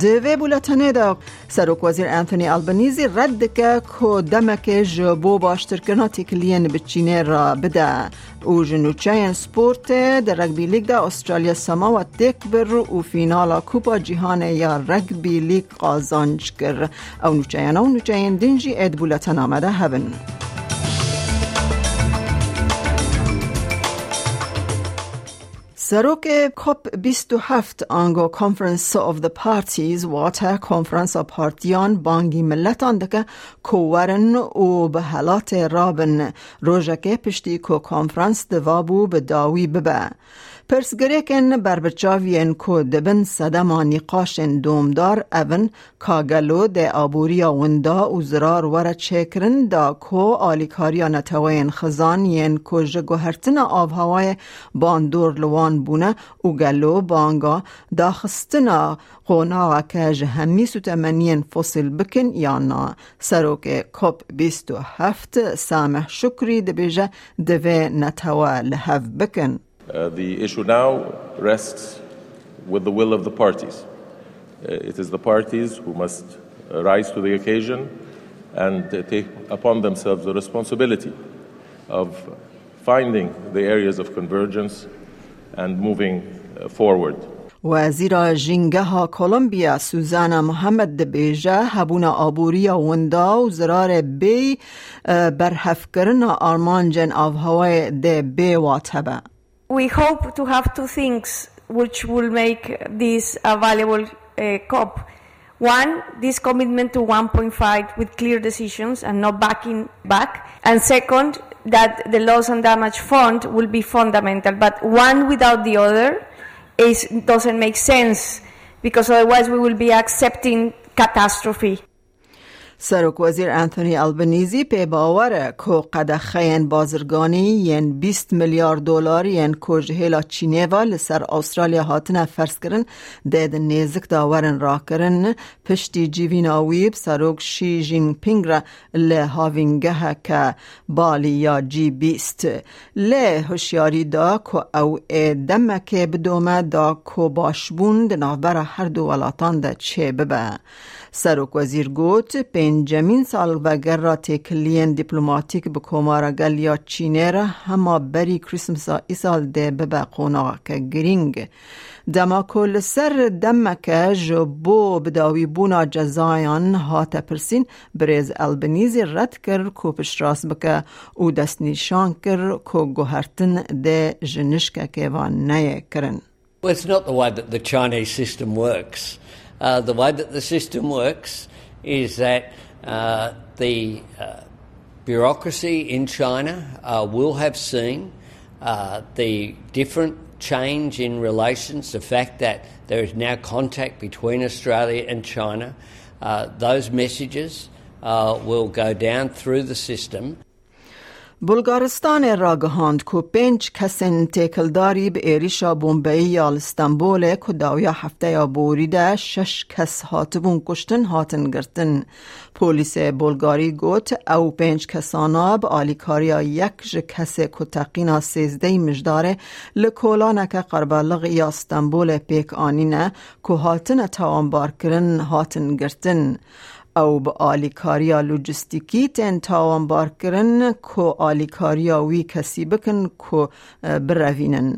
دوی بولتنه دا. سروک وزیر انتونی البنیزی رد که که دمک جبو باشتر کنا تکلین بچینه را بده. او جنوچه سپورت در رگبی لیگ دا استرالیا سما و تک بر و فینال کوپا جهان یا رگبی لیگ قازانج کر. او نوچه او نوچه دنجی اد بولتن آمده هبن سروک کپ 27 آنگو کانفرنس of the parties واتا کنفرانس پارتیان بانگی ملتان دکه کوورن و به حالات رابن روژکه پشتی کو کانفرنس دوابو به داوی ببه. پرسگریکن بربچاوین کو دبن صدما نقاشن دومدار اون کاگلو ده آبوریا وندا و زرار ور چکرن دا کو آلیکاریا نتوین خزان ین کو جگوهرتن آب هوای باندور لوان بونه و گلو بانگا دا خستنا قونا که جهمی سوتمنین فصل بکن یا نا سروک کپ بیست و هفت سامح شکری دبیجه دوه نتوه لحف بکن. Uh, the issue now rests with the will of the parties. Uh, it is the parties who must uh, rise to the occasion and take upon themselves the responsibility of finding the areas of convergence and moving forward. وزیر جنگه کلمبیا سوزانا محمد دبیجه هبونا آبوریا وندا و زرار بی برحف کرن آرمان جن آف هوای ده بی واتبه we hope to have two things which will make this a valuable uh, COP. One, this commitment to 1.5 with clear decisions and not backing back. And second, that the loss and damage fund will be fundamental. But one without the other is, doesn't make sense because otherwise we will be accepting catastrophe. سرک وزیر انتونی البنیزی پی باوره که قد خین بازرگانی ین 20 میلیارد دلار ین کوجهلا چینه و لسر استرالیا هاتنه فرس کرن دید نیزک داورن را کرن. پشتی جیوین آویب سرک شی جین پینگ را لحاوینگه که بالی یا جی بیست. له هوشیاری دا که او دمک بدومه دا که باشبون دنابر هر دو ولاتان دا چه ببه. سرک وزیر گوت پنجمین سال وگر را تکلین دیپلماتیک به کمارا گلیا چینه را هما بری کریسمس ای سال ده ببه قونا که گرینگ. دما کل سر دمک جبو بداوی بونا جزایان هات پرسین بریز البنیزی رد کر کو پشراس بکه. او دست نشان کر کو گوهرتن ده جنشکه که وان نیه کرن. Well, it's not the way that the Chinese system works. Uh, the way that the system works is that uh, the uh, bureaucracy in China uh, will have seen the different change in relations, the fact that there is now contact between Australia and China. Those messages will go down through the system. بلغارستان را گهاند که پنج کسین تکلداری به ایریشا بومبئی یا استانبول که داویا هفته یا بوریده شش کس هاتبون کشتن هاتن گرتن. پولیس بلگاری گوت او پنج کسانا به آلیکاریا یک کس که تقینا سیزده مجداره لکولانک قربالغ یا استانبول پیک آنینه که هاتن تاوانبار کرن هاتن گرتن. او به آلیکاریا لوجستیکی تن تاوان بار کرن کو آلیکاریا وی کسی بکن کو بروینن.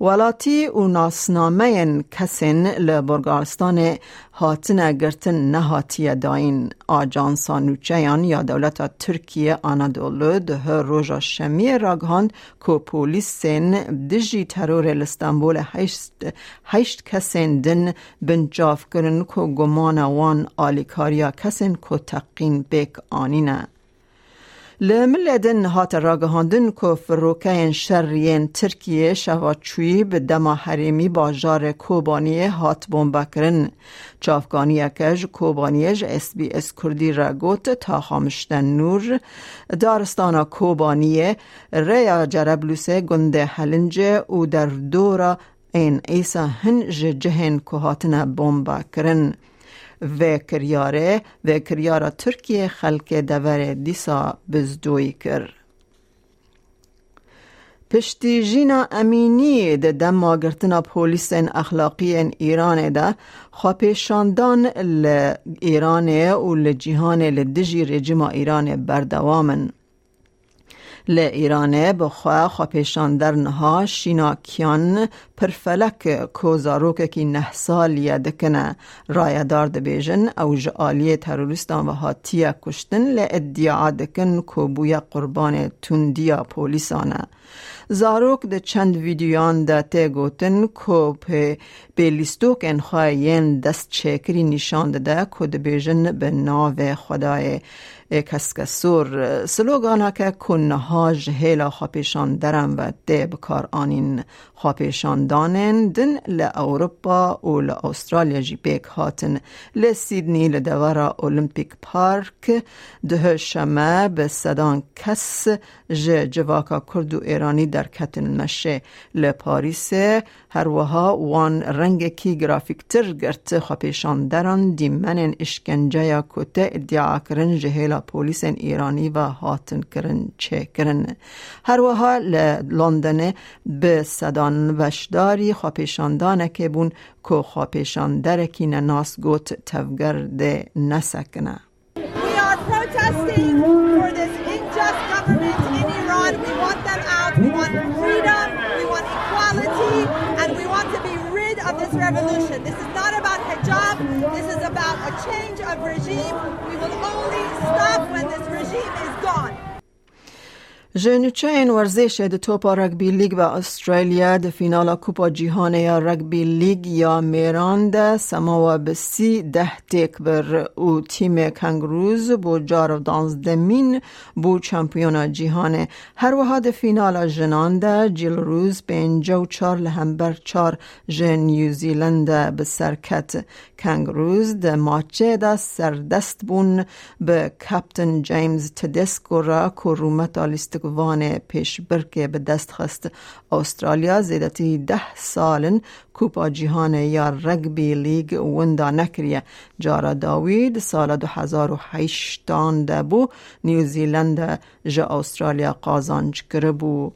ولاتی و ناسنامه کسین لبرگارستان هاتن گرتن نهاتی داین. آجانسا نوچیان یا دولت ترکیه آنادولو ده روژا شمی راگهاند که پولیسین دجی ترور الاستانبول هشت, هشت کسین دن بنجاف کرن که گمان وان آلیکاریا کسین که تقین بیک آنینه لملدن هات راگهاندن که فروکین شرین ترکیه شواچوی به دما حریمی باجار کوبانی هات بومبا کرن چافگانی کج کوبانیج اس بی اس کردی را گوت تا خامشتن نور. دارستانا کوبانیه ریا جربلوسه گنده حلنجه او در دورا این ایسا هن جهن که هاتنا بومبا کرن و کریاره و کریارا ترکیه خلک دور دیسا بزدوی کر. پشتی جینا امینی ده دما گرتنا پولیس اخلاقی ایران ده خواپیشاندان ایران و لجیهان لدجی رژیم ایران بردوامن. ل ایرانه بخوا خواپیشان در نها شیناکیان پرفلک کوزاروک کی نه سال یدکنه رای دار بیجن او جعالی تروریستان و هاتیه کشتن ل ادعا دکن کو بویا قربان تندیا پولیسانه. زاروک ده چند ویدیوان ده ته گوتن کو په لیستوک انخواین دست چکری نشان ده که ده بیجن به ناو خدای کسکسور. سلوگانا که کنها جهیلا خاپیشان درم و ده بکار آنین خاپیشان دانن دن لأوروپا و لأسترالیا جی پیک هاتن. لسیدنی لدورا اولمپیک پارک ده شمه به صدان کس ج جواکا کرد و ایرانی در کتن مشه لپاریس هر وها وان رنگ کی گرافیک تر گرت خاپیشان دران دیمن اشکنجه یا کته ادعا کرن جهیلا پولیس ایرانی و هاتن کرن چه کرن هر وها لندن به صدان داری خواپیشاندان که بون که خواپیشاندر که نناس گوت تفگرد نسکنه این ورزش د توپا رگبی لیگ و استرالیا د فینال کوپا جیهان یا رگبی لیگ یا میران ده. سماوا بسی ده تیک بر او تیم کنگروز بو جار دمین بو چمپیون جیهان هر وها د فینال ده. جیل روز پینجا و چار لهمبر چار جن نیوزیلند به سرکت کنگروز. ده ماچه ده سردست بون به کپتن جیمز تدسکو را که رومت آلیستگو وان پیش برکه به دست خست استرالیا زیدتی ده سالن کوپا جیهان یا رگبی لیگ وندا نکریه. جارا داوید سال 2008 ده بو نیوزیلند جا استرالیا قازانج کربو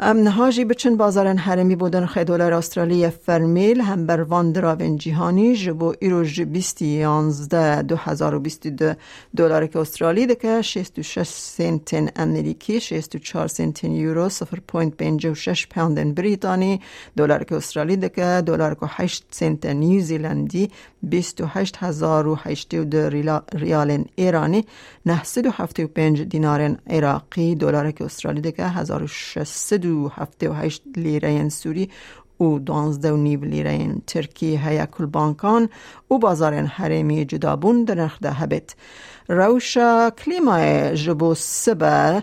نهاجی بچن بازارن حرمی بودن خی دلار استرالی فرمیل هم بر وان دراون جیهانی جبو ایروژ بیستی یانزده دو هزار و بیستی دو دلار که استرالی دکه شیست و شش سنتن امریکی شیست و چار سنتن یورو صفر پوینت پینج و شش پوندن بریتانی دلار که استرالی دکه دلار که هشت سنت نیوزیلندی بیست و هشت هزار و هشت و دو ریال ایرانی نهصد و هفت و پنج دینار عراقی دلار که استرالی دکه هزار و شست دو هفته و هشت لیره سوری و دانزده و نیو لیره ترکی هیا کل بانکان و بازار حرمی جدابون در نرخ ده هبت. روشا کلیمای جبو سبه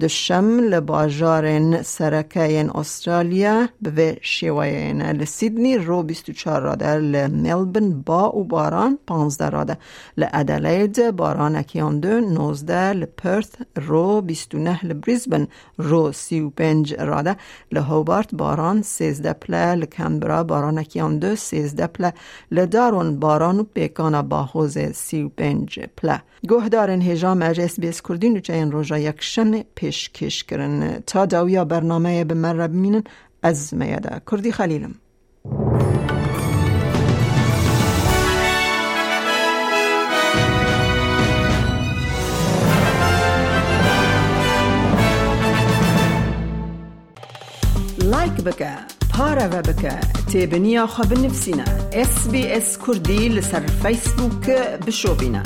دشم لباجارن سرکه استرالیا به شیوین لسیدنی رو 24 راده لملبن با و باران 15 راده. لادلید باران اکیان دو 19 لپرث رو 29 لبریزبن رو 35 راده. لهوبارت باران 13 پله لکمبرا باران اکیان دو 13 پله لدارون باران و پیکان با حوز 35 پله گهدارن هجام اجس بیس کردین و چین روژا یک شم پیشکش کرن تا داویا برنامه به مره بمینن از میاده کردی خلیلم لایک بکه پاره و بکه تیبنیا خواب نفسینا اس بی اس کردی لسر فیسبوک بشو بینه